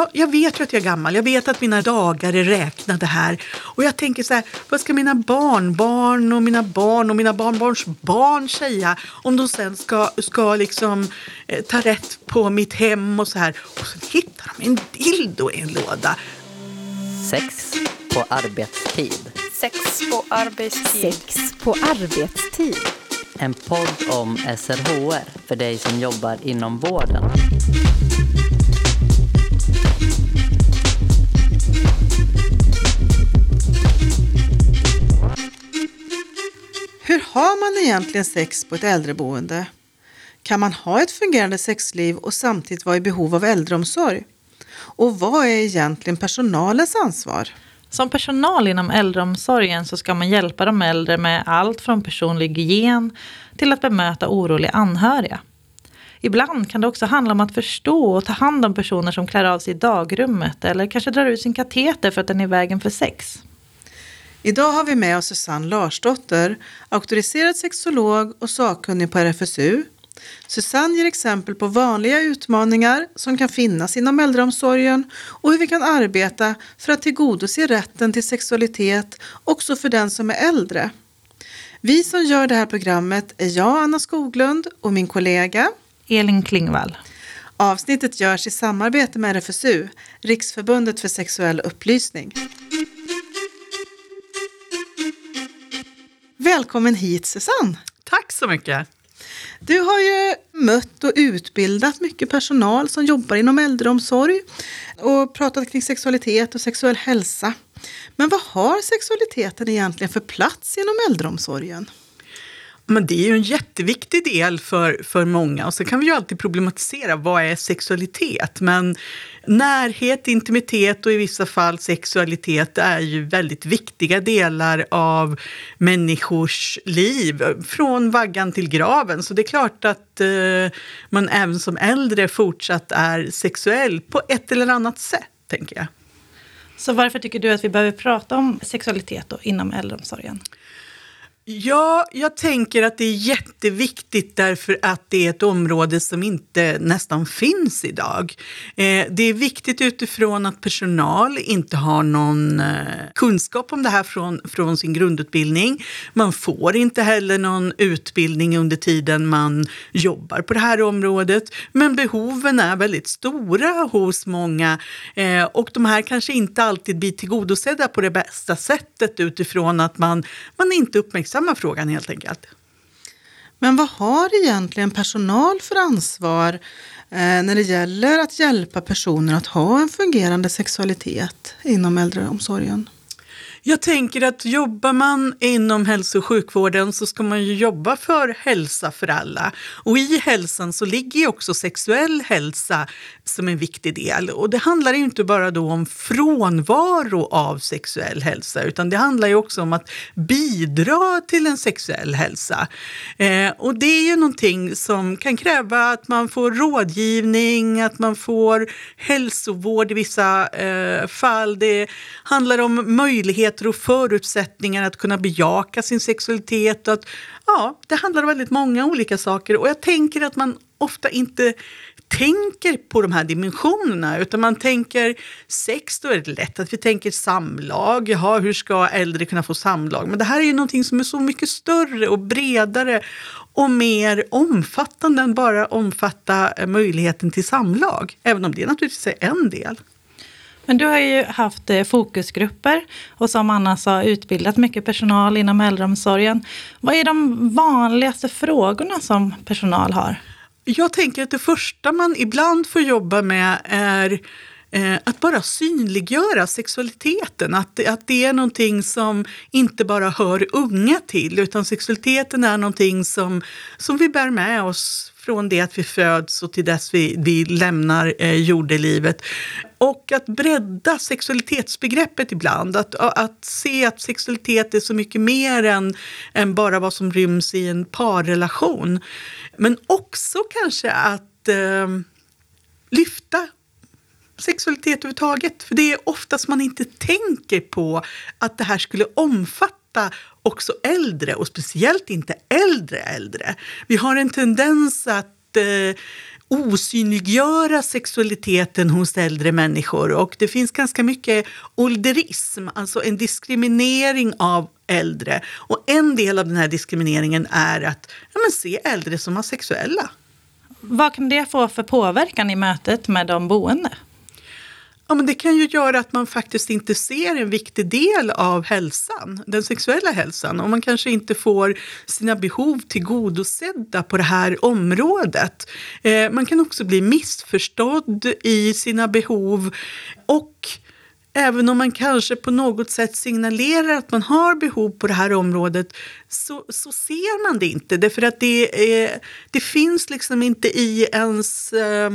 Ja, jag vet ju att jag är gammal. Jag vet att mina dagar är räknade här. Och jag tänker så här, vad ska mina barnbarn och mina barn och mina barnbarns barn säga om de sen ska, ska liksom eh, ta rätt på mitt hem och så här. Och så hittar de en dildo i en låda. Sex på arbetstid. Sex på arbetstid. Sex på arbetstid. En podd om SRHR för dig som jobbar inom vården. Har man egentligen sex på ett äldreboende? Kan man ha ett fungerande sexliv och samtidigt vara i behov av äldreomsorg? Och vad är egentligen personalens ansvar? Som personal inom äldreomsorgen så ska man hjälpa de äldre med allt från personlig hygien till att bemöta oroliga anhöriga. Ibland kan det också handla om att förstå och ta hand om personer som klär av sig i dagrummet eller kanske drar ut sin kateter för att den är i vägen för sex. Idag har vi med oss Susanne Larsdotter, auktoriserad sexolog och sakkunnig på RFSU. Susanne ger exempel på vanliga utmaningar som kan finnas inom äldreomsorgen och hur vi kan arbeta för att tillgodose rätten till sexualitet också för den som är äldre. Vi som gör det här programmet är jag, Anna Skoglund, och min kollega Elin Klingvall. Avsnittet görs i samarbete med RFSU, Riksförbundet för sexuell upplysning. Välkommen hit Susanne! Tack så mycket! Du har ju mött och utbildat mycket personal som jobbar inom äldreomsorg och pratat kring sexualitet och sexuell hälsa. Men vad har sexualiteten egentligen för plats inom äldreomsorgen? Men det är ju en jätteviktig del för, för många. Och så kan vi ju alltid problematisera vad är sexualitet. Men närhet, intimitet och i vissa fall sexualitet är ju väldigt viktiga delar av människors liv. Från vaggan till graven. Så det är klart att eh, man även som äldre fortsatt är sexuell på ett eller annat sätt, tänker jag. Så varför tycker du att vi behöver prata om sexualitet då, inom äldreomsorgen? Ja, jag tänker att det är jätteviktigt därför att det är ett område som inte nästan finns idag. Eh, det är viktigt utifrån att personal inte har någon eh, kunskap om det här från, från sin grundutbildning. Man får inte heller någon utbildning under tiden man jobbar på det här området. Men behoven är väldigt stora hos många eh, och de här kanske inte alltid blir tillgodosedda på det bästa sättet utifrån att man, man inte uppmärksammar frågan helt enkelt. Men vad har egentligen personal för ansvar eh, när det gäller att hjälpa personer att ha en fungerande sexualitet inom äldreomsorgen? Jag tänker att jobbar man inom hälso och sjukvården så ska man ju jobba för hälsa för alla. Och i hälsan så ligger ju också sexuell hälsa som en viktig del. Och det handlar ju inte bara då om frånvaro av sexuell hälsa utan det handlar ju också om att bidra till en sexuell hälsa. Eh, och det är ju någonting som kan kräva att man får rådgivning, att man får hälsovård i vissa eh, fall. Det handlar om möjligheter och förutsättningar att kunna bejaka sin sexualitet. Och att, ja, det handlar om väldigt många olika saker och jag tänker att man ofta inte tänker på de här dimensionerna utan man tänker sex, då är det lätt att vi tänker samlag. Jaha, hur ska äldre kunna få samlag? Men det här är ju någonting som är så mycket större och bredare och mer omfattande än bara omfatta eh, möjligheten till samlag. Även om det naturligtvis är en del. Men du har ju haft eh, fokusgrupper och som Anna sa utbildat mycket personal inom äldreomsorgen. Vad är de vanligaste frågorna som personal har? Jag tänker att det första man ibland får jobba med är eh, att bara synliggöra sexualiteten. Att, att det är någonting som inte bara hör unga till utan sexualiteten är någonting som, som vi bär med oss från det att vi föds och till dess vi, vi lämnar eh, jordelivet. Och att bredda sexualitetsbegreppet ibland. Att, att se att sexualitet är så mycket mer än, än bara vad som ryms i en parrelation. Men också kanske att eh, lyfta sexualitet överhuvudtaget. För det är oftast man inte tänker på att det här skulle omfatta också äldre och speciellt inte äldre äldre. Vi har en tendens att eh, osynliggöra sexualiteten hos äldre människor och det finns ganska mycket ålderism, alltså en diskriminering av äldre. Och en del av den här diskrimineringen är att ja, men se äldre som asexuella. Vad kan det få för påverkan i mötet med de boende? Ja, men det kan ju göra att man faktiskt inte ser en viktig del av hälsan, den sexuella hälsan. Och man kanske inte får sina behov tillgodosedda på det här området. Eh, man kan också bli missförstådd i sina behov. Och även om man kanske på något sätt signalerar att man har behov på det här området så, så ser man det inte. Därför att det, eh, det finns liksom inte i ens... Eh,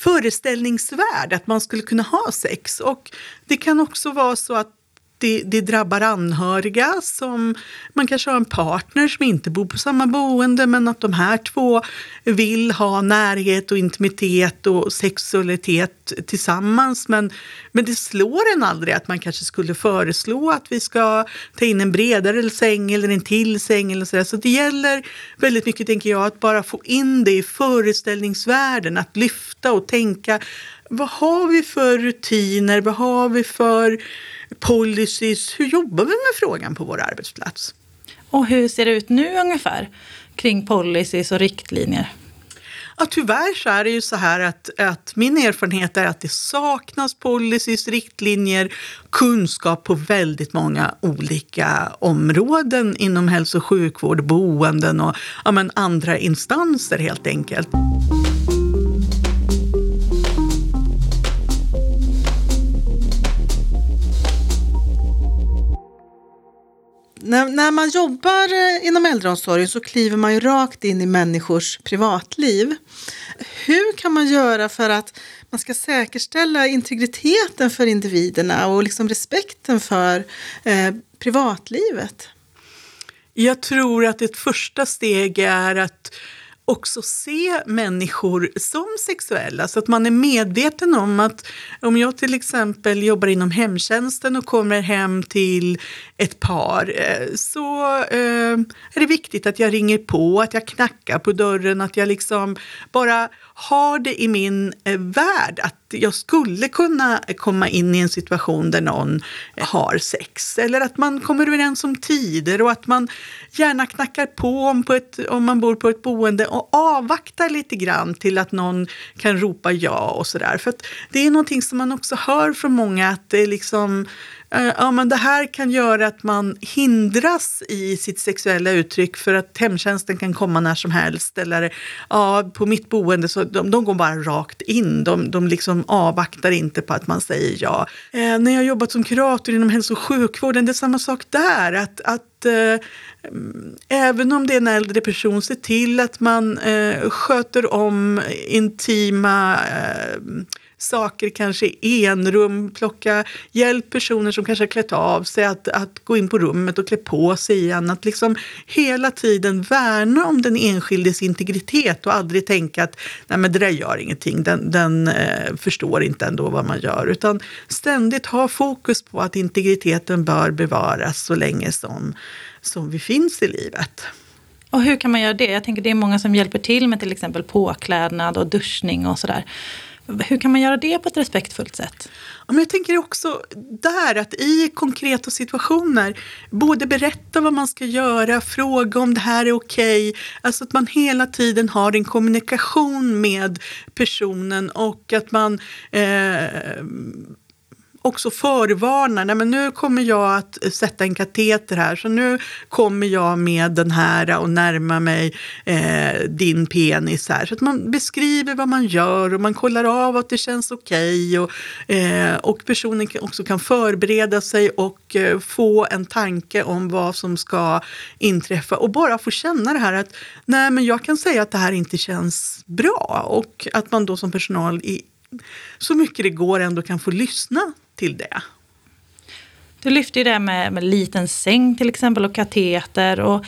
föreställningsvärld att man skulle kunna ha sex. Och det kan också vara så att det, det, drabbar anhöriga. som Man kanske har en partner som inte bor på samma boende men att de här två vill ha närhet och intimitet och sexualitet tillsammans. Men, men det slår en aldrig att man kanske skulle föreslå att vi ska ta in en bredare säng eller en till säng. Eller så, där. så det gäller väldigt mycket, tänker jag, att bara få in det i föreställningsvärlden. Att lyfta och tänka vad har vi för rutiner? Vad har vi för policies? Hur jobbar vi med frågan på vår arbetsplats? Och hur ser det ut nu ungefär kring policies och riktlinjer? Ja, tyvärr så är det ju så här att, att min erfarenhet är att det saknas policies, riktlinjer, kunskap på väldigt många olika områden inom hälso och sjukvård, boenden och ja, men andra instanser helt enkelt. När, när man jobbar eh, inom äldreomsorgen så kliver man ju rakt in i människors privatliv. Hur kan man göra för att man ska säkerställa integriteten för individerna och liksom respekten för eh, privatlivet? Jag tror att ett första steg är att också se människor som sexuella. Så att man är medveten om att om jag till exempel jobbar inom hemtjänsten och kommer hem till ett par eh, så eh, är det viktigt att jag ringer på, att jag knackar på dörren, att jag liksom bara har det i min eh, värld att jag skulle kunna komma in i en situation där någon har sex. Eller att man kommer överens om tider och att man gärna knackar på om, på ett, om man bor på ett boende och avvaktar lite grann till att någon kan ropa ja och sådär. För det är någonting som man också hör från många att det är liksom Eh, ja, men det här kan göra att man hindras i sitt sexuella uttryck för att hemtjänsten kan komma när som helst. Eller ja, på mitt boende så de, de går bara rakt in. De, de liksom avvaktar inte på att man säger ja. Eh, när jag jobbat som kurator inom hälso och sjukvården, det är samma sak där. Att, att eh, även om det är en äldre person, se till att man eh, sköter om intima eh, saker, kanske i enrum, plocka hjälp personer som kanske har klätt av sig att, att gå in på rummet och klä på sig igen. Att liksom hela tiden värna om den enskildes integritet och aldrig tänka att nej men det där gör ingenting, den, den eh, förstår inte ändå vad man gör. Utan ständigt ha fokus på att integriteten bör bevaras så länge som, som vi finns i livet. Och hur kan man göra det? Jag tänker det är många som hjälper till med till exempel påklädnad och duschning och sådär. Hur kan man göra det på ett respektfullt sätt? men jag tänker också där att i konkreta situationer både berätta vad man ska göra, fråga om det här är okej. Okay. Alltså att man hela tiden har en kommunikation med personen och att man eh, också förvarnar. Nej, men nu kommer jag att sätta en kateter här så nu kommer jag med den här och närma mig eh, din penis här. Så att man beskriver vad man gör och man kollar av att det känns okej. Okay och, eh, och personen också kan förbereda sig och eh, få en tanke om vad som ska inträffa och bara få känna det här att nej men jag kan säga att det här inte känns bra och att man då som personal i så mycket det går ändå kan få lyssna till det. Du lyfte ju det med, med liten säng till exempel och kateter. Och,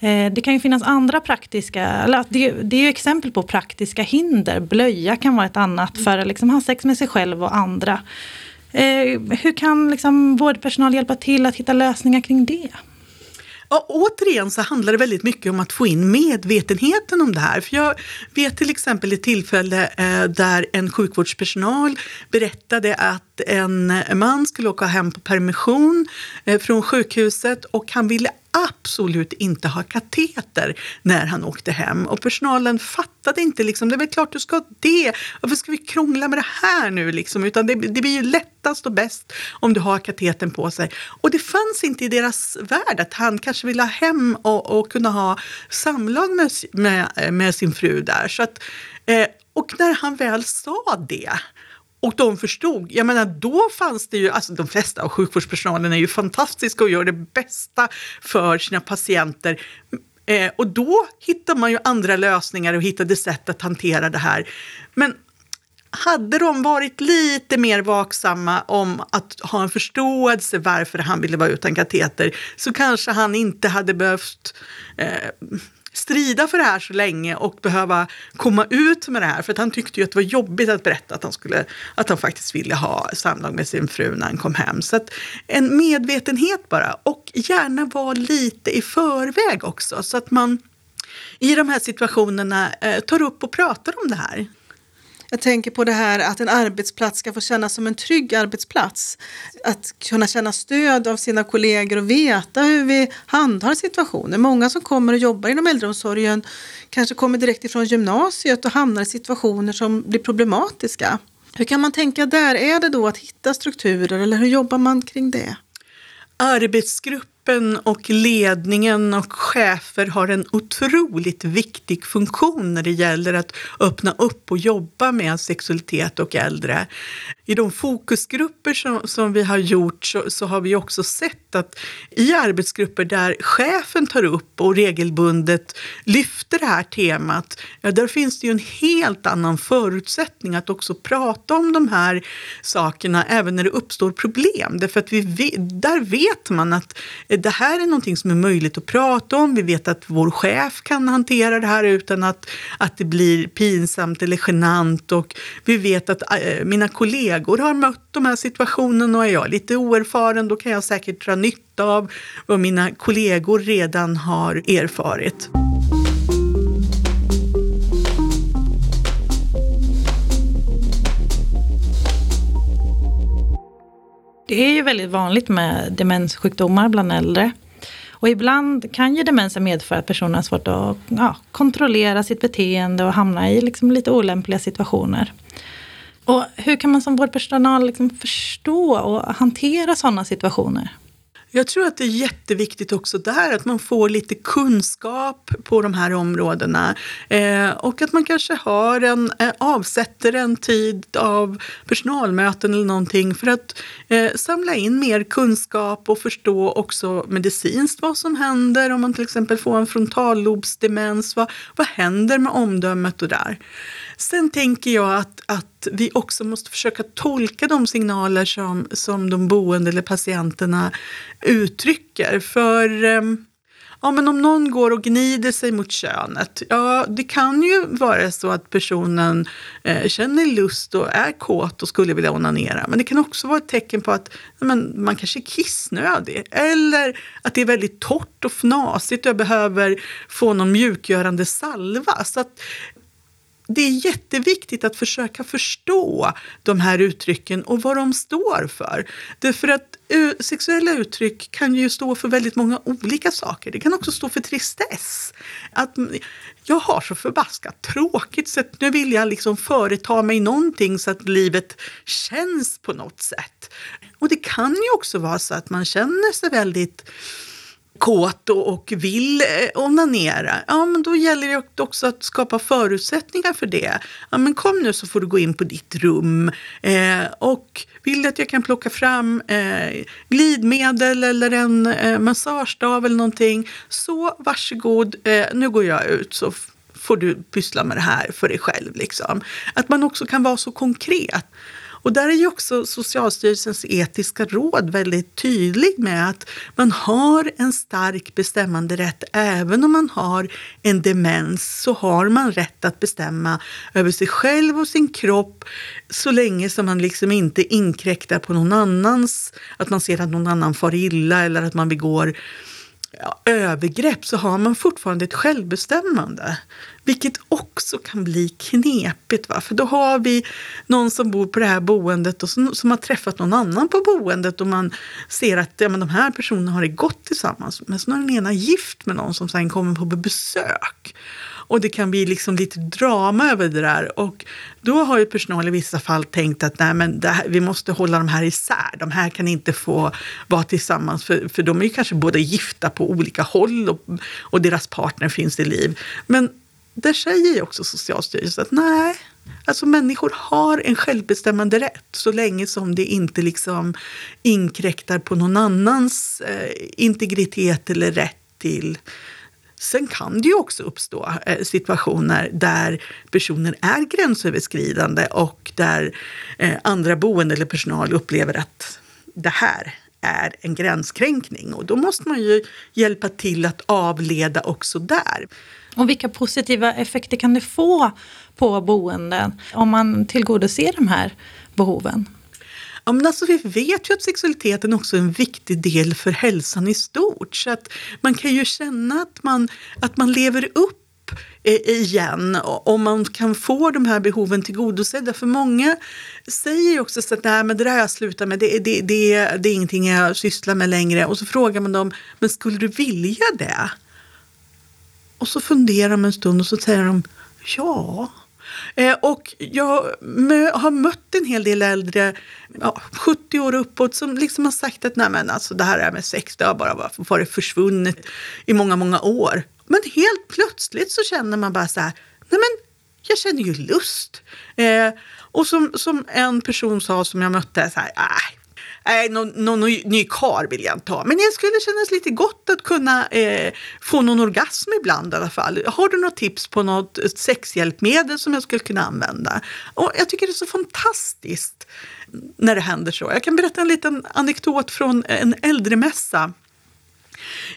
eh, det kan ju finnas andra praktiska, eller det, det är ju exempel på praktiska hinder. Blöja kan vara ett annat för att liksom ha sex med sig själv och andra. Eh, hur kan liksom vårdpersonal hjälpa till att hitta lösningar kring det? Ja, återigen så handlar det väldigt mycket om att få in medvetenheten om det här. För jag vet till exempel ett tillfälle eh, där en sjukvårdspersonal berättade att en man skulle åka hem på permission eh, från sjukhuset och han ville absolut inte ha kateter när han åkte hem. Och personalen fattade inte, liksom, det är väl klart du ska ha det. Varför ska vi krångla med det här nu? Liksom? Utan det, det blir ju lättast och bäst om du har kateten på sig. Och det fanns inte i deras värld att han kanske ville ha hem och, och kunna ha samlag med, med, med sin fru där. Så att, eh, och när han väl sa det och de förstod, jag menar då fanns det ju, alltså de flesta av sjukvårdspersonalen är ju fantastiska och gör det bästa för sina patienter. Eh, och då hittar man ju andra lösningar och hittade sätt att hantera det här. Men hade de varit lite mer vaksamma om att ha en förståelse varför han ville vara utan kateter så kanske han inte hade behövt eh, strida för det här så länge och behöva komma ut med det här. För att han tyckte ju att det var jobbigt att berätta att han, skulle, att han faktiskt ville ha samlag med sin fru när han kom hem. Så att en medvetenhet bara. Och gärna vara lite i förväg också. Så att man i de här situationerna eh, tar upp och pratar om det här. Jag tänker på det här att en arbetsplats ska få kännas som en trygg arbetsplats. Att kunna känna stöd av sina kollegor och veta hur vi handhar situationer. Många som kommer och jobbar inom äldreomsorgen kanske kommer direkt ifrån gymnasiet och hamnar i situationer som blir problematiska. Hur kan man tänka där? Är det då att hitta strukturer eller hur jobbar man kring det? Arbetsgrupp gruppen och ledningen och chefer har en otroligt viktig funktion när det gäller att öppna upp och jobba med sexualitet och äldre. I de fokusgrupper som, som vi har gjort så, så, har vi också sett att i arbetsgrupper där chefen tar upp och regelbundet lyfter det här temat, ja, där finns det ju en helt annan förutsättning att också prata om de här sakerna även när det uppstår problem. Därför att vi där vet man att det här är någonting som är möjligt att prata om. Vi vet att vår chef kan hantera det här utan att, att det blir pinsamt eller genant. Och vi vet att äh, mina kollegor har mött de här situationerna och är jag lite oerfaren då kan jag säkert dra nytta av vad mina kollegor redan har erfarit. Det är ju väldigt vanligt med demenssjukdomar bland äldre. Och ibland kan ju demensen medföra att personen har svårt att ja, kontrollera sitt beteende och hamna i liksom lite olämpliga situationer. Och hur kan man som vårdpersonal liksom förstå och hantera sådana situationer? Jag tror att det är jätteviktigt också där att man får lite kunskap på de här områdena. Eh, och att man kanske har en, eh, avsätter en tid av personalmöten eller någonting för att eh, samla in mer kunskap och förstå också medicinskt vad som händer. Om man till exempel får en frontallobsdemens, vad, vad händer med omdömet och där? Sen tänker jag att, att vi också måste försöka tolka de signaler som, som de boende eller patienterna uttrycker. För ehm, ja, men om någon går och gnider sig mot könet, ja, det kan ju vara så att personen eh, känner lust och är kåt och skulle vilja onanera. Men det kan också vara ett tecken på att men, man kanske är kissnödig. Eller att det är väldigt torrt och fnasigt och jag behöver få någon mjukgörande salva. Så att det är jätteviktigt att försöka förstå de här uttrycken och vad de står för. Därför att eh, sexuella uttryck kan ju stå för väldigt många olika saker. Det kan också stå för tristess. Att jag har så förbaskat tråkigt så nu vill jag liksom företa mig någonting så att livet känns på något sätt. Och det kan ju också vara så att man känner sig väldigt kåt och vill eh, onanera, ja men då gäller det också att skapa förutsättningar för det. Ja men kom nu så får du gå in på ditt rum eh, och vill du att jag kan plocka fram eh, glidmedel eller en eh, massagestav eller någonting så varsågod, eh, nu går jag ut så får du pyssla med det här för dig själv. Liksom. Att man också kan vara så konkret. Och där är ju också Socialstyrelsens etiska råd väldigt tydlig med att man har en stark bestämmanderätt. Även om man har en demens så har man rätt att bestämma över sig själv och sin kropp så länge som man liksom inte inkräktar på någon annans, att man ser att någon annan far illa eller att man begår ja, övergrepp så har man fortfarande ett självbestämmande. Vilket också kan bli knepigt. Va? För då har vi någon som bor på det här boendet och som, som har träffat någon annan på boendet och man ser att ja, men de här personerna har det gott tillsammans. Men så är den ena gift med någon som sen kommer på besök. Och det kan bli liksom lite drama över det där. Och då har ju personal i vissa fall tänkt att nej, men här, vi måste hålla de här isär. De här kan inte få vara tillsammans för, för de är ju kanske båda gifta på olika håll och, och deras partner finns i liv. Men där säger ju också Socialstyrelsen att nej, Alltså människor har en självbestämmande rätt så länge som det inte liksom inkräktar på någon annans eh, integritet eller rätt till Sen kan det ju också uppstå eh, situationer där personer är gränsöverskridande och där eh, andra boende eller personal upplever att det här är en gränskränkning. Och då måste man ju hjälpa till att avleda också där. Och vilka positiva effekter kan det få på boenden om man tillgodoser de här behoven? Ja, men alltså, vi vet ju att sexualiteten också är en viktig del för hälsan i stort. Så att man kan ju känna att man, att man lever upp eh, igen om man kan få de här behoven tillgodosedda. För många säger ju också att Nej, men det där har jag slutat med, det, det, det, det är ingenting jag sysslar med längre. Och så frågar man dem, men skulle du vilja det? Och så funderar de en stund och så säger de, ja. Eh, och jag har mött en hel del äldre, ja, 70 år uppåt, som liksom har sagt att Nej, men alltså, det här med sex det har bara varit försvunnet i många, många år. Men helt plötsligt så känner man bara så här, nej men jag känner ju lust. Eh, och som, som en person sa som jag mötte, så här, äh, Nej, någon, någon ny kar vill jag inte ha. Men det skulle kännas lite gott att kunna eh, få någon orgasm ibland i alla fall. Har du något tips på något sexhjälpmedel som jag skulle kunna använda? Och jag tycker det är så fantastiskt när det händer så. Jag kan berätta en liten anekdot från en äldremässa.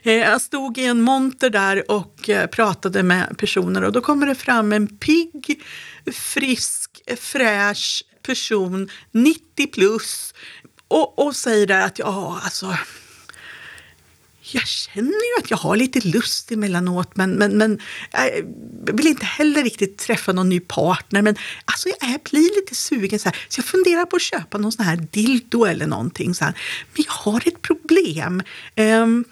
Eh, jag stod i en monter där och eh, pratade med personer och då kommer det fram en pigg, frisk, fräsch person, 90 plus, och, och säger där att ja, alltså jag känner ju att jag har lite lust emellanåt men, men, men jag vill inte heller riktigt träffa någon ny partner. Men alltså jag blir lite sugen så här, så jag funderar på att köpa någon sån här dildo eller någonting. Så här. Men jag har ett problem. Um,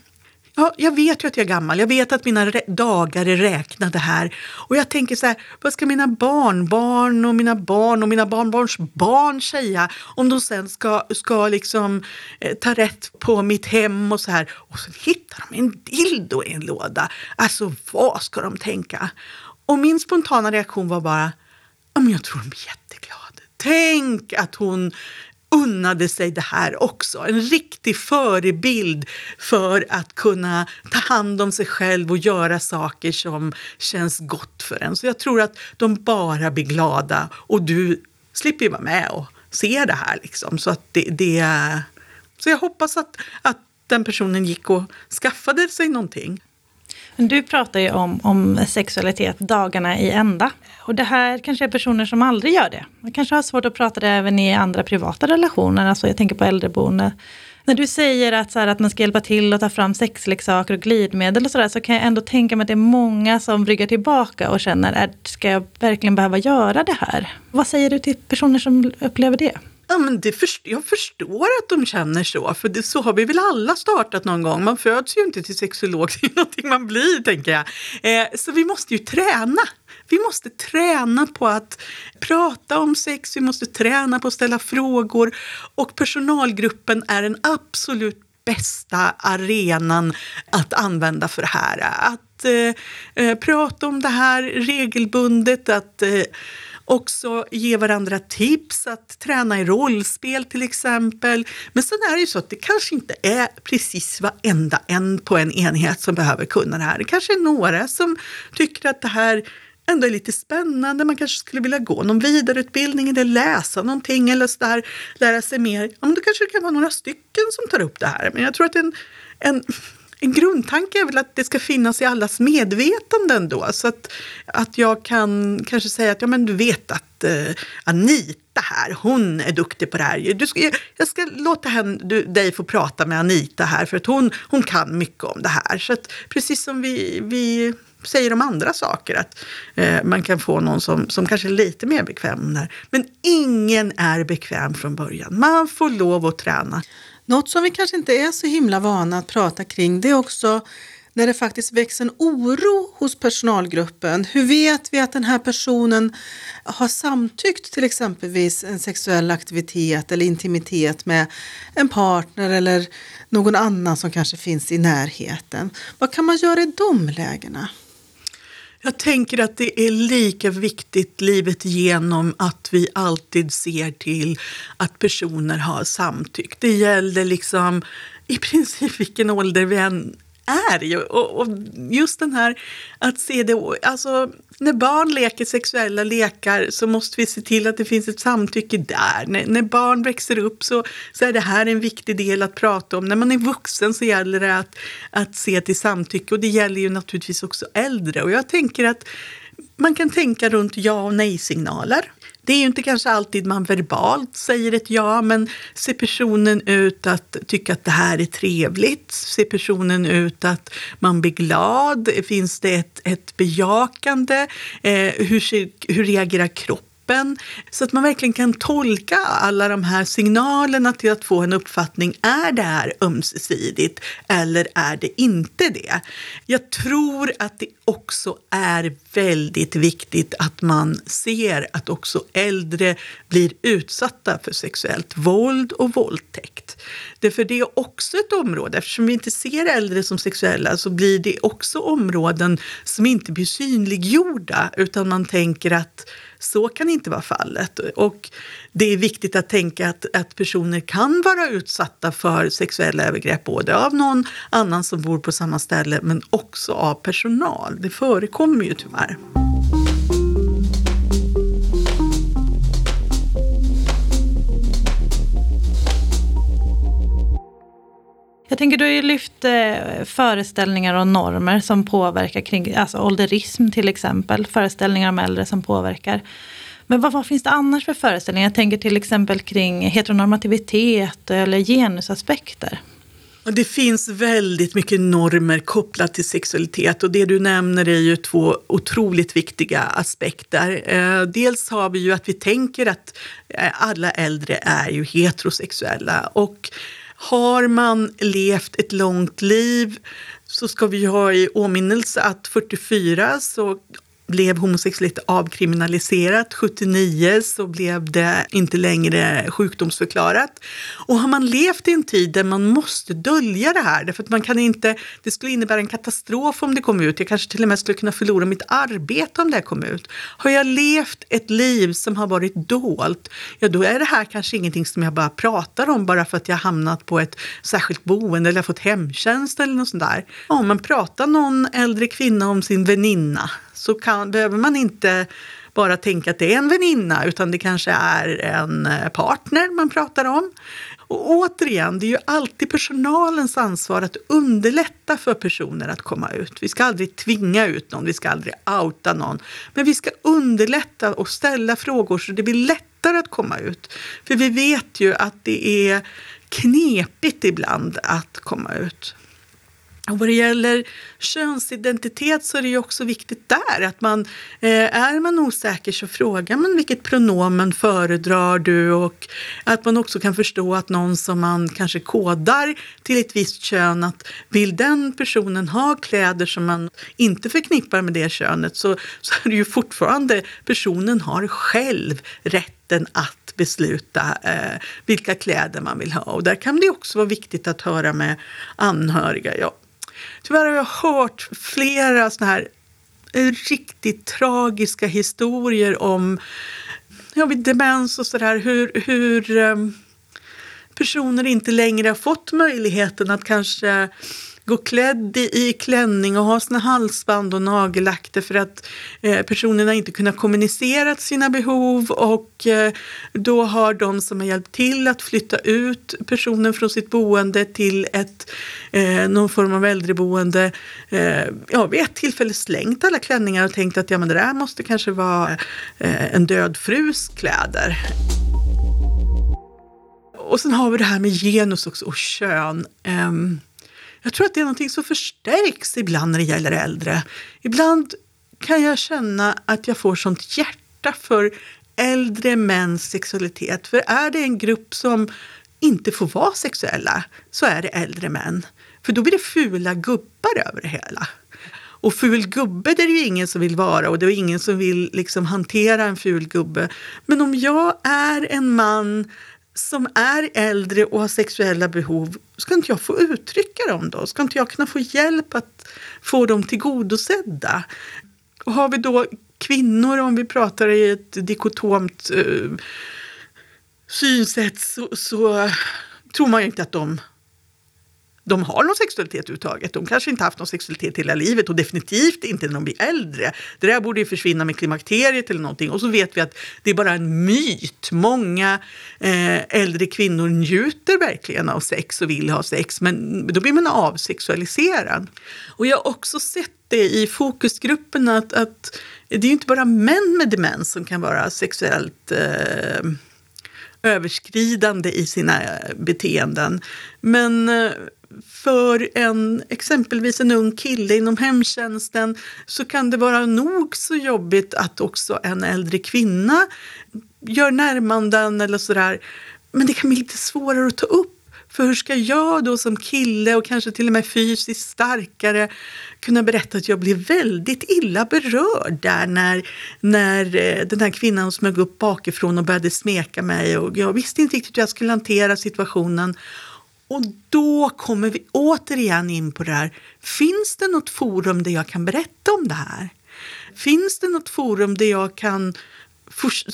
Ja, jag vet ju att jag är gammal. Jag vet att mina dagar är räknade här. Och jag tänker så här, vad ska mina barnbarn och mina barn och mina barnbarns barn säga om de sen ska, ska liksom eh, ta rätt på mitt hem och så här. Och så hittar de en dildo i en låda. Alltså, vad ska de tänka? Och min spontana reaktion var bara, ja, men jag tror de blir jätteglada. Tänk att hon unnade sig det här också. En riktig förebild för att kunna ta hand om sig själv och göra saker som känns gott för en. Så jag tror att de bara blir glada och du slipper ju vara med och se det här. Liksom. Så, att det, det, så jag hoppas att, att den personen gick och skaffade sig någonting. Du pratar ju om, om sexualitet dagarna i ända. Och det här kanske är personer som aldrig gör det. Man kanske har svårt att prata det även i andra privata relationer. Alltså jag tänker på äldreboende. När du säger att, så här, att man ska hjälpa till att ta fram sexleksaker och glidmedel och sådär så kan jag ändå tänka mig att det är många som ryggar tillbaka och känner, är, ska jag verkligen behöva göra det här? Vad säger du till personer som upplever det? Ja, men det för, jag förstår att de känner så, för det, så har vi väl alla startat någon gång. Man föds ju inte till sexolog, det är någonting man blir, tänker jag. Eh, så vi måste ju träna. Vi måste träna på att prata om sex, vi måste träna på att ställa frågor och personalgruppen är den absolut bästa arenan att använda för det här. Att eh, eh prata om det här regelbundet, att eh, också ge varandra tips, att träna i rollspel till exempel. Men sen är det ju så att det kanske inte är precis varenda en på en enhet som behöver kunna det här. Det kanske är några som tycker att det här ändå är lite spännande. Man kanske skulle vilja gå någon vidareutbildning eller läsa någonting eller så där, lära sig mer. Ja, men då kanske det kan vara några stycken som tar upp det här. Men jag tror att en, en en grundtanke är väl att det ska finnas i allas medvetande ändå. Så att, att jag kan kanske säga att ja, men du vet att eh, Anita här, hon är duktig på det här. Du ska, jag ska låta henne, du, dig få prata med Anita här för att hon, hon kan mycket om det här. Så att, precis som vi, vi säger om andra saker, att eh, man kan få någon som, som kanske är lite mer bekväm där. Men ingen är bekväm från början. Man får lov att träna. Något som vi kanske inte är så himla vana att prata kring det är också när det faktiskt väcks en oro hos personalgruppen. Hur vet vi att den här personen har samtyckt till exempelvis en sexuell aktivitet eller intimitet med en partner eller någon annan som kanske finns i närheten? Vad kan man göra i de lägena? Jag tänker att det är lika viktigt livet igenom att vi alltid ser till att personer har samtyckt. Det gäller liksom i princip vilken ålder vi än är ju. Och, och, just den här att se det, alltså när barn leker sexuella lekar så måste vi se till att det finns ett samtycke där. När, när, barn växer upp så, så är det här en viktig del att prata om. När man är vuxen så gäller det att, att se till samtycke och det gäller ju naturligtvis också äldre. Och jag tänker att man kan tänka runt ja och nej-signaler. Det är ju inte kanske alltid man verbalt säger ett ja, men ser personen ut att tycka att det här är trevligt? Ser personen ut att man blir glad? Finns det ett, ett bejakande? Eh, hur, ser, hur reagerar kroppen? Kroppen. Så att man verkligen kan tolka alla de här signalerna till att få en uppfattning. Är det här ömsesidigt eller är det inte det? Jag tror att det också är väldigt viktigt att man ser att också äldre blir utsatta för sexuellt våld och våldtäkt. Därför det är också ett område, eftersom vi inte ser äldre som sexuella så blir det också områden som inte blir synliggjorda utan man tänker att så kan inte vara fallet. Och det är viktigt att tänka att, att personer kan vara utsatta för sexuella övergrepp både av någon annan som bor på samma ställe men också av personal. Det förekommer ju tyvärr. Jag tänker du har ju lyft eh, föreställningar och normer som påverkar kring, alltså ålderism till exempel, föreställningar om äldre som påverkar. Men vad, vad, finns det annars för föreställningar? Jag tänker till exempel kring heteronormativitet eller genusaspekter. Det finns väldigt mycket normer kopplat till sexualitet och det du nämner är ju två otroligt viktiga aspekter. Eh, dels har vi ju att vi tänker att eh, alla äldre är ju heterosexuella och har man levt ett långt liv så ska vi ha i åminnelse att 44 så blev homosexualitet avkriminaliserat. 79 så blev det inte längre sjukdomsförklarat. Och har man levt i en tid där man måste dölja det här, därför att man kan inte, det skulle innebära en katastrof om det kom ut. Jag kanske till och med skulle kunna förlora mitt arbete om det kom ut. Har jag levt ett liv som har varit dolt, ja då är det här kanske ingenting som jag bara pratar om bara för att jag hamnat på ett särskilt boende eller har fått hemtjänst eller något sånt där. Om man pratar någon äldre kvinna om sin väninna så kan, behöver man inte bara tänka att det är en väninna utan det kanske är en eh, partner man pratar om. Och återigen, det är ju alltid personalens ansvar att underlätta för personer att komma ut. Vi ska aldrig tvinga ut någon, vi ska aldrig outa någon. Men vi ska underlätta och ställa frågor så det blir lättare att komma ut. För vi vet ju att det är knepigt ibland att komma ut. Och vad det gäller könsidentitet så är det ju också viktigt där att man, eh, är man osäker så frågar man vilket pronomen föredrar du och att man också kan förstå att någon som man kanske kodar till ett visst kön att vill den personen ha kläder som man inte förknippar med det könet så, så är det ju fortfarande personen har själv rätten att besluta eh, vilka kläder man vill ha. Och där kan det också vara viktigt att höra med anhöriga. Ja, Tyvärr har jag hört flera såna här riktigt tragiska historier om ja, vid demens och sådär, hur, hur ehm, personer inte längre har fått möjligheten att kanske gå klädd i, i klänning och ha sina halsband och nagellack för att eh, personerna inte kunnat kommunicera sina behov och eh, då har de som har hjälpt till att flytta ut personen från sitt boende till ett, eh, någon form av äldreboende eh, ja, vid ett tillfälle slängt alla klänningar och tänkt att ja, men det där måste kanske vara eh, en död frus kläder. Och sen har vi det här med genus också och kön. Um, jag tror att det är någonting som förstärks ibland när det gäller äldre. Ibland kan jag känna att jag får sånt hjärta för äldre mäns sexualitet. För är det en grupp som inte får vara sexuella så är det äldre män. För då blir det fula gubbar över det hela. Och ful gubbe det är det ju ingen som vill vara och det är ingen som vill liksom hantera en ful gubbe. Men om jag är en man som är äldre och har sexuella behov, ska inte jag få uttrycka dem då? Ska inte jag kunna få hjälp att få dem tillgodosedda? Och har vi då kvinnor, om vi pratar i ett dikotomt uh, synsätt, så, så tror man ju inte att de de har någon sexualitet överhuvudtaget. De kanske inte haft någon sexualitet hela livet och definitivt inte när de blir äldre. Det där borde ju försvinna med klimakteriet eller någonting. Och så vet vi att det är bara en myt. Många eh, äldre kvinnor njuter verkligen av sex och vill ha sex, men då blir man avsexualiserad. Och jag har också sett det i fokusgruppen att, att det är inte bara män med demens som kan vara sexuellt eh, överskridande i sina beteenden. Men eh, för en, exempelvis en ung kille inom hemtjänsten så kan det vara nog så jobbigt att också en äldre kvinna gör närmanden eller sådär. Men det kan bli lite svårare att ta upp. För hur ska jag då som kille och kanske till och med fysiskt starkare kunna berätta att jag blev väldigt illa berörd där när, när eh, den här kvinnan smög upp bakifrån och började smeka mig och jag visste inte riktigt hur jag skulle hantera situationen. Och då kommer vi återigen in på det här. Finns det något forum där jag kan berätta om det här? Finns det något forum där jag kan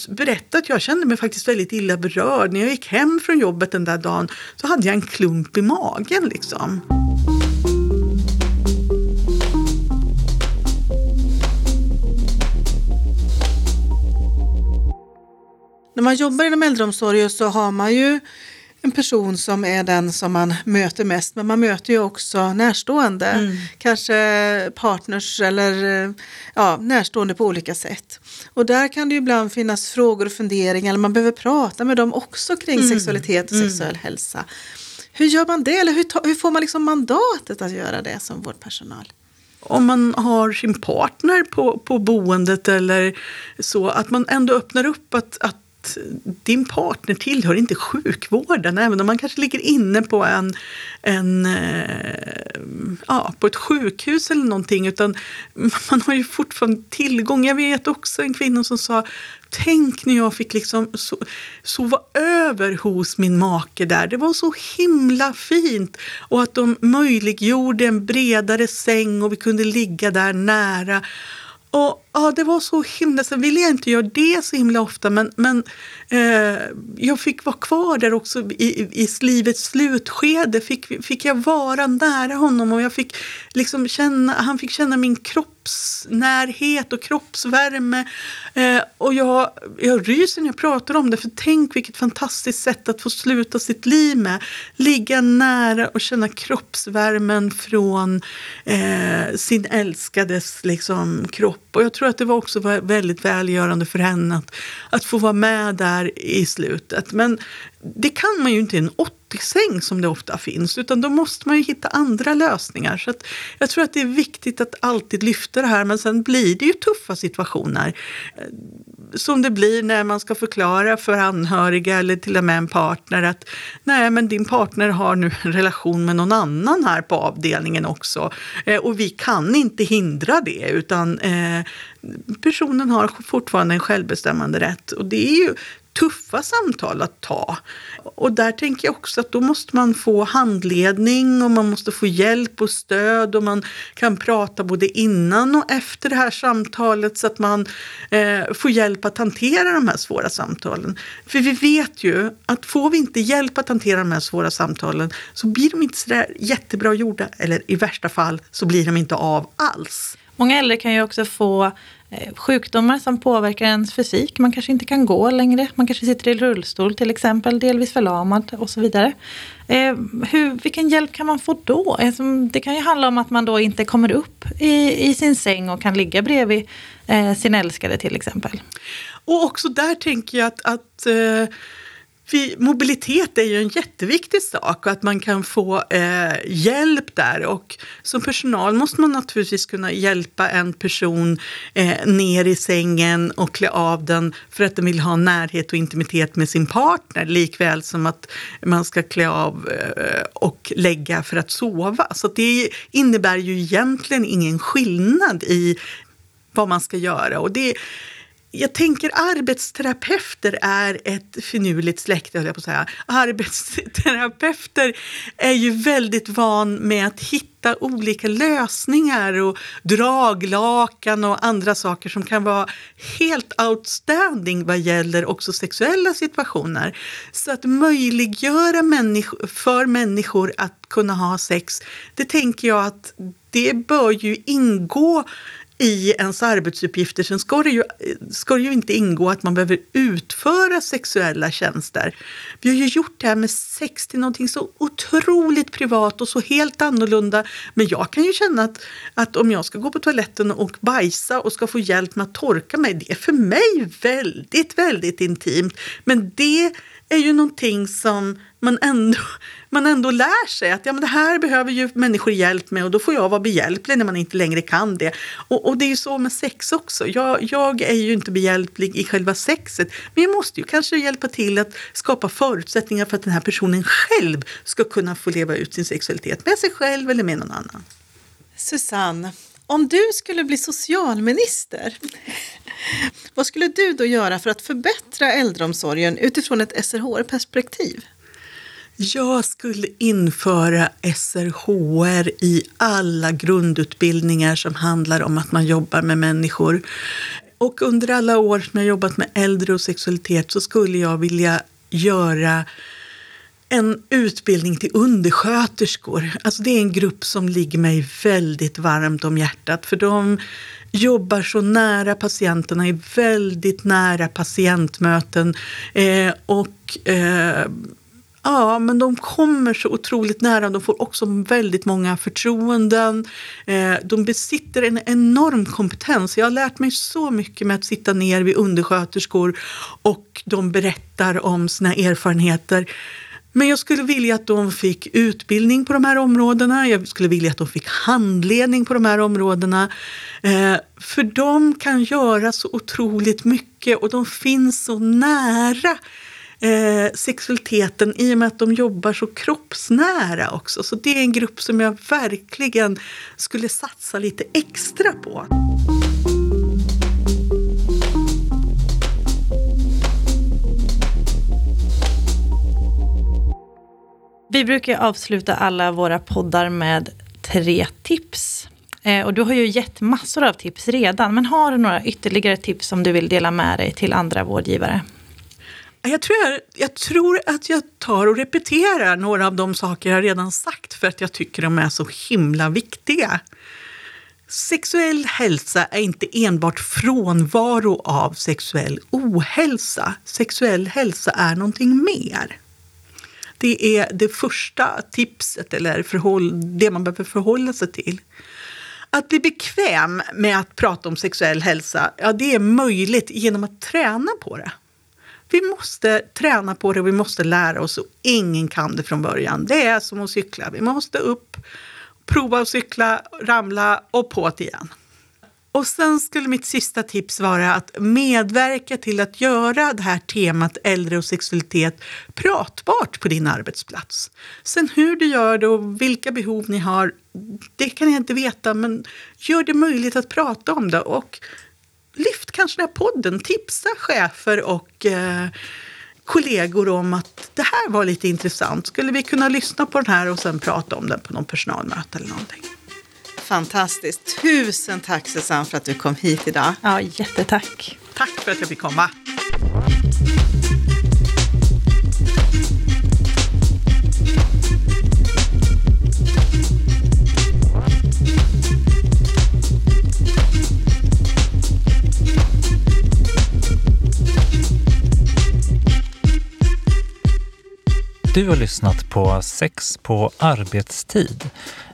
berätta att jag kände mig faktiskt väldigt illa berörd. När jag gick hem från jobbet den där dagen så hade jag en klump i magen. Liksom. När man jobbar inom äldreomsorgen så har man ju en person som är den som man möter mest, men man möter ju också närstående. Mm. Kanske partners eller ja, närstående på olika sätt. Och där kan det ju ibland finnas frågor och funderingar, eller man behöver prata med dem också kring mm. sexualitet och mm. sexuell hälsa. Hur gör man det? Eller hur, hur får man liksom mandatet att göra det som vårdpersonal? om man har sin partner på, på boendet eller så, att man ändå öppnar upp att, att din partner tillhör inte sjukvården, även om man kanske ligger inne på, en, en, eh, ja, på ett sjukhus eller någonting. Utan man har ju fortfarande tillgång. Jag vet också en kvinna som sa Tänk när jag fick liksom so sova över hos min make där. Det var så himla fint. Och att de möjliggjorde en bredare säng och vi kunde ligga där nära. Och ja, Det var så himla... Sen ville jag inte göra det så himla ofta men, men eh, jag fick vara kvar där också i, i livets slutskede. Fick, fick jag vara nära honom och jag fick liksom känna, han fick känna min kropp kroppsnärhet och kroppsvärme. Eh, och jag, jag ryser när jag pratar om det för tänk vilket fantastiskt sätt att få sluta sitt liv med. Ligga nära och känna kroppsvärmen från eh, sin älskades liksom, kropp. Och jag tror att det var också väldigt välgörande för henne att, att få vara med där i slutet. Men det kan man ju inte i en 80-säng som det ofta finns, utan då måste man ju hitta andra lösningar. Så jag tror att det är viktigt att alltid lyfta det här, men sen blir det ju tuffa situationer. Eh, som det blir när man ska förklara för anhöriga eller till och med en partner att nej, men din partner har nu en relation med någon annan här på avdelningen också. Eh, och vi kan inte hindra det, utan eh, personen har fortfarande en självbestämmande rätt. Och det är ju tuffa samtal att ta. Och där tänker jag också att då måste man få handledning och man måste få hjälp och stöd och man kan prata både innan och efter det här samtalet så att man eh, får hjälp att hantera de här svåra samtalen. För vi vet ju att får vi inte hjälp att hantera de här svåra samtalen så blir de inte sådär jättebra gjorda eller i värsta fall så blir de inte av alls. Många äldre kan ju också få Eh, sjukdomar som påverkar ens fysik. Man kanske inte kan gå längre. Man kanske sitter i rullstol till exempel, delvis förlamad och så vidare. Eh, hur, vilken hjälp kan man få då? Alltså, det kan ju handla om att man då inte kommer upp i, i sin säng och kan ligga bredvid eh, sin älskade till exempel. Och också där tänker jag att, att eh vi, mobilitet är ju en jätteviktig sak och att man kan få eh, hjälp där. Och som personal måste man naturligtvis kunna hjälpa en person eh, ner i sängen och klä av den för att den vill ha närhet och intimitet med sin partner. Likväl som att man ska klä av eh, och lägga för att sova. Så det innebär ju egentligen ingen skillnad i vad man ska göra. Och det jag tänker arbetsterapeuter är ett finurligt släkte, höll jag på att säga. Arbetsterapeuter är ju väldigt van med att hitta olika lösningar och draglakan och andra saker som kan vara helt outstanding vad gäller också sexuella situationer. Så att möjliggöra människ för människor att kunna ha sex, det tänker jag att det bör ju ingå i ens arbetsuppgifter. Sen ska det, ju, ska det ju inte ingå att man behöver utföra sexuella tjänster. Vi har ju gjort det här med sex till någonting så otroligt privat och så helt annorlunda. Men jag kan ju känna att, att om jag ska gå på toaletten och bajsa och ska få hjälp med att torka mig, det är för mig väldigt, väldigt intimt. Men det är ju någonting som man ändå, man ändå lär sig att ja, men det här behöver ju människor hjälp med och då får jag vara behjälplig när man inte längre kan det. Och, och det är ju så med sex också. Jag, jag, är ju inte behjälplig i själva sexet men jag måste ju kanske hjälpa till att skapa förutsättningar för att den här personen själv ska kunna få leva ut sin sexualitet med sig själv eller med någon annan. Susanne, om du skulle bli socialminister, vad skulle du då göra för att förbättra äldreomsorgen utifrån ett SRHR-perspektiv? Jag skulle införa SRHR i alla grundutbildningar som handlar om att man jobbar med människor. Och under alla år som jag jobbat med äldre och sexualitet så skulle jag vilja göra en utbildning till undersköterskor. Alltså det är en grupp som ligger mig väldigt varmt om hjärtat. För de jobbar så nära patienterna, är väldigt nära patientmöten. Eh, och eh, Ja, men de kommer så otroligt nära. De får också väldigt många förtroenden. Eh, de besitter en enorm kompetens. Jag har lärt mig så mycket med att sitta ner vid undersköterskor och de berättar om sina erfarenheter. Men jag skulle vilja att de fick utbildning på de här områdena. Jag skulle vilja att de fick handledning på de här områdena. Eh, för de kan göra så otroligt mycket och de finns så nära eh, sexualiteten i och med att de jobbar så kroppsnära också. Så det är en grupp som jag verkligen skulle satsa lite extra på. Vi brukar avsluta alla våra poddar med tre tips. Eh, och du har ju gett massor av tips redan, men har du några ytterligare tips som du vill dela med dig till andra vårdgivare? Jag tror, jag, jag tror att jag tar och repeterar några av de saker jag redan sagt för att jag tycker de är så himla viktiga. Sexuell hälsa är inte enbart frånvaro av sexuell ohälsa. Sexuell hälsa är någonting mer. Det är det första tipset, eller förhåll, det man behöver förhålla sig till. Att bli bekväm med att prata om sexuell hälsa, ja, det är möjligt genom att träna på det. Vi måste träna på det och vi måste lära oss och ingen kan det från början. Det är som att cykla. Vi måste upp, prova att cykla, ramla och på det igen. Och sen skulle mitt sista tips vara att medverka till att göra det här temat äldre och sexualitet pratbart på din arbetsplats. Sen hur du gör det och vilka behov ni har, det kan jag inte veta, men gör det möjligt att prata om det. Och lyft kanske den här podden. Tipsa chefer och eh, kollegor om att det här var lite intressant. Skulle vi kunna lyssna på den här och sen prata om den på någon personalmöte eller någonting? Fantastiskt. Tusen tack Susanne för att du kom hit idag. Ja, jättetack. Tack för att jag fick komma. Du har lyssnat på Sex på arbetstid.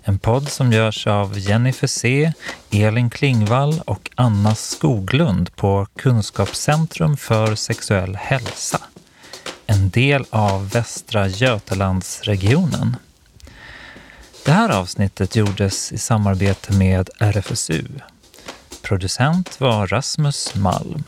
En podd som görs av Jennifer C, Elin Klingvall och Anna Skoglund på Kunskapscentrum för sexuell hälsa. En del av Västra Götalandsregionen. Det här avsnittet gjordes i samarbete med RFSU. Producent var Rasmus Malm.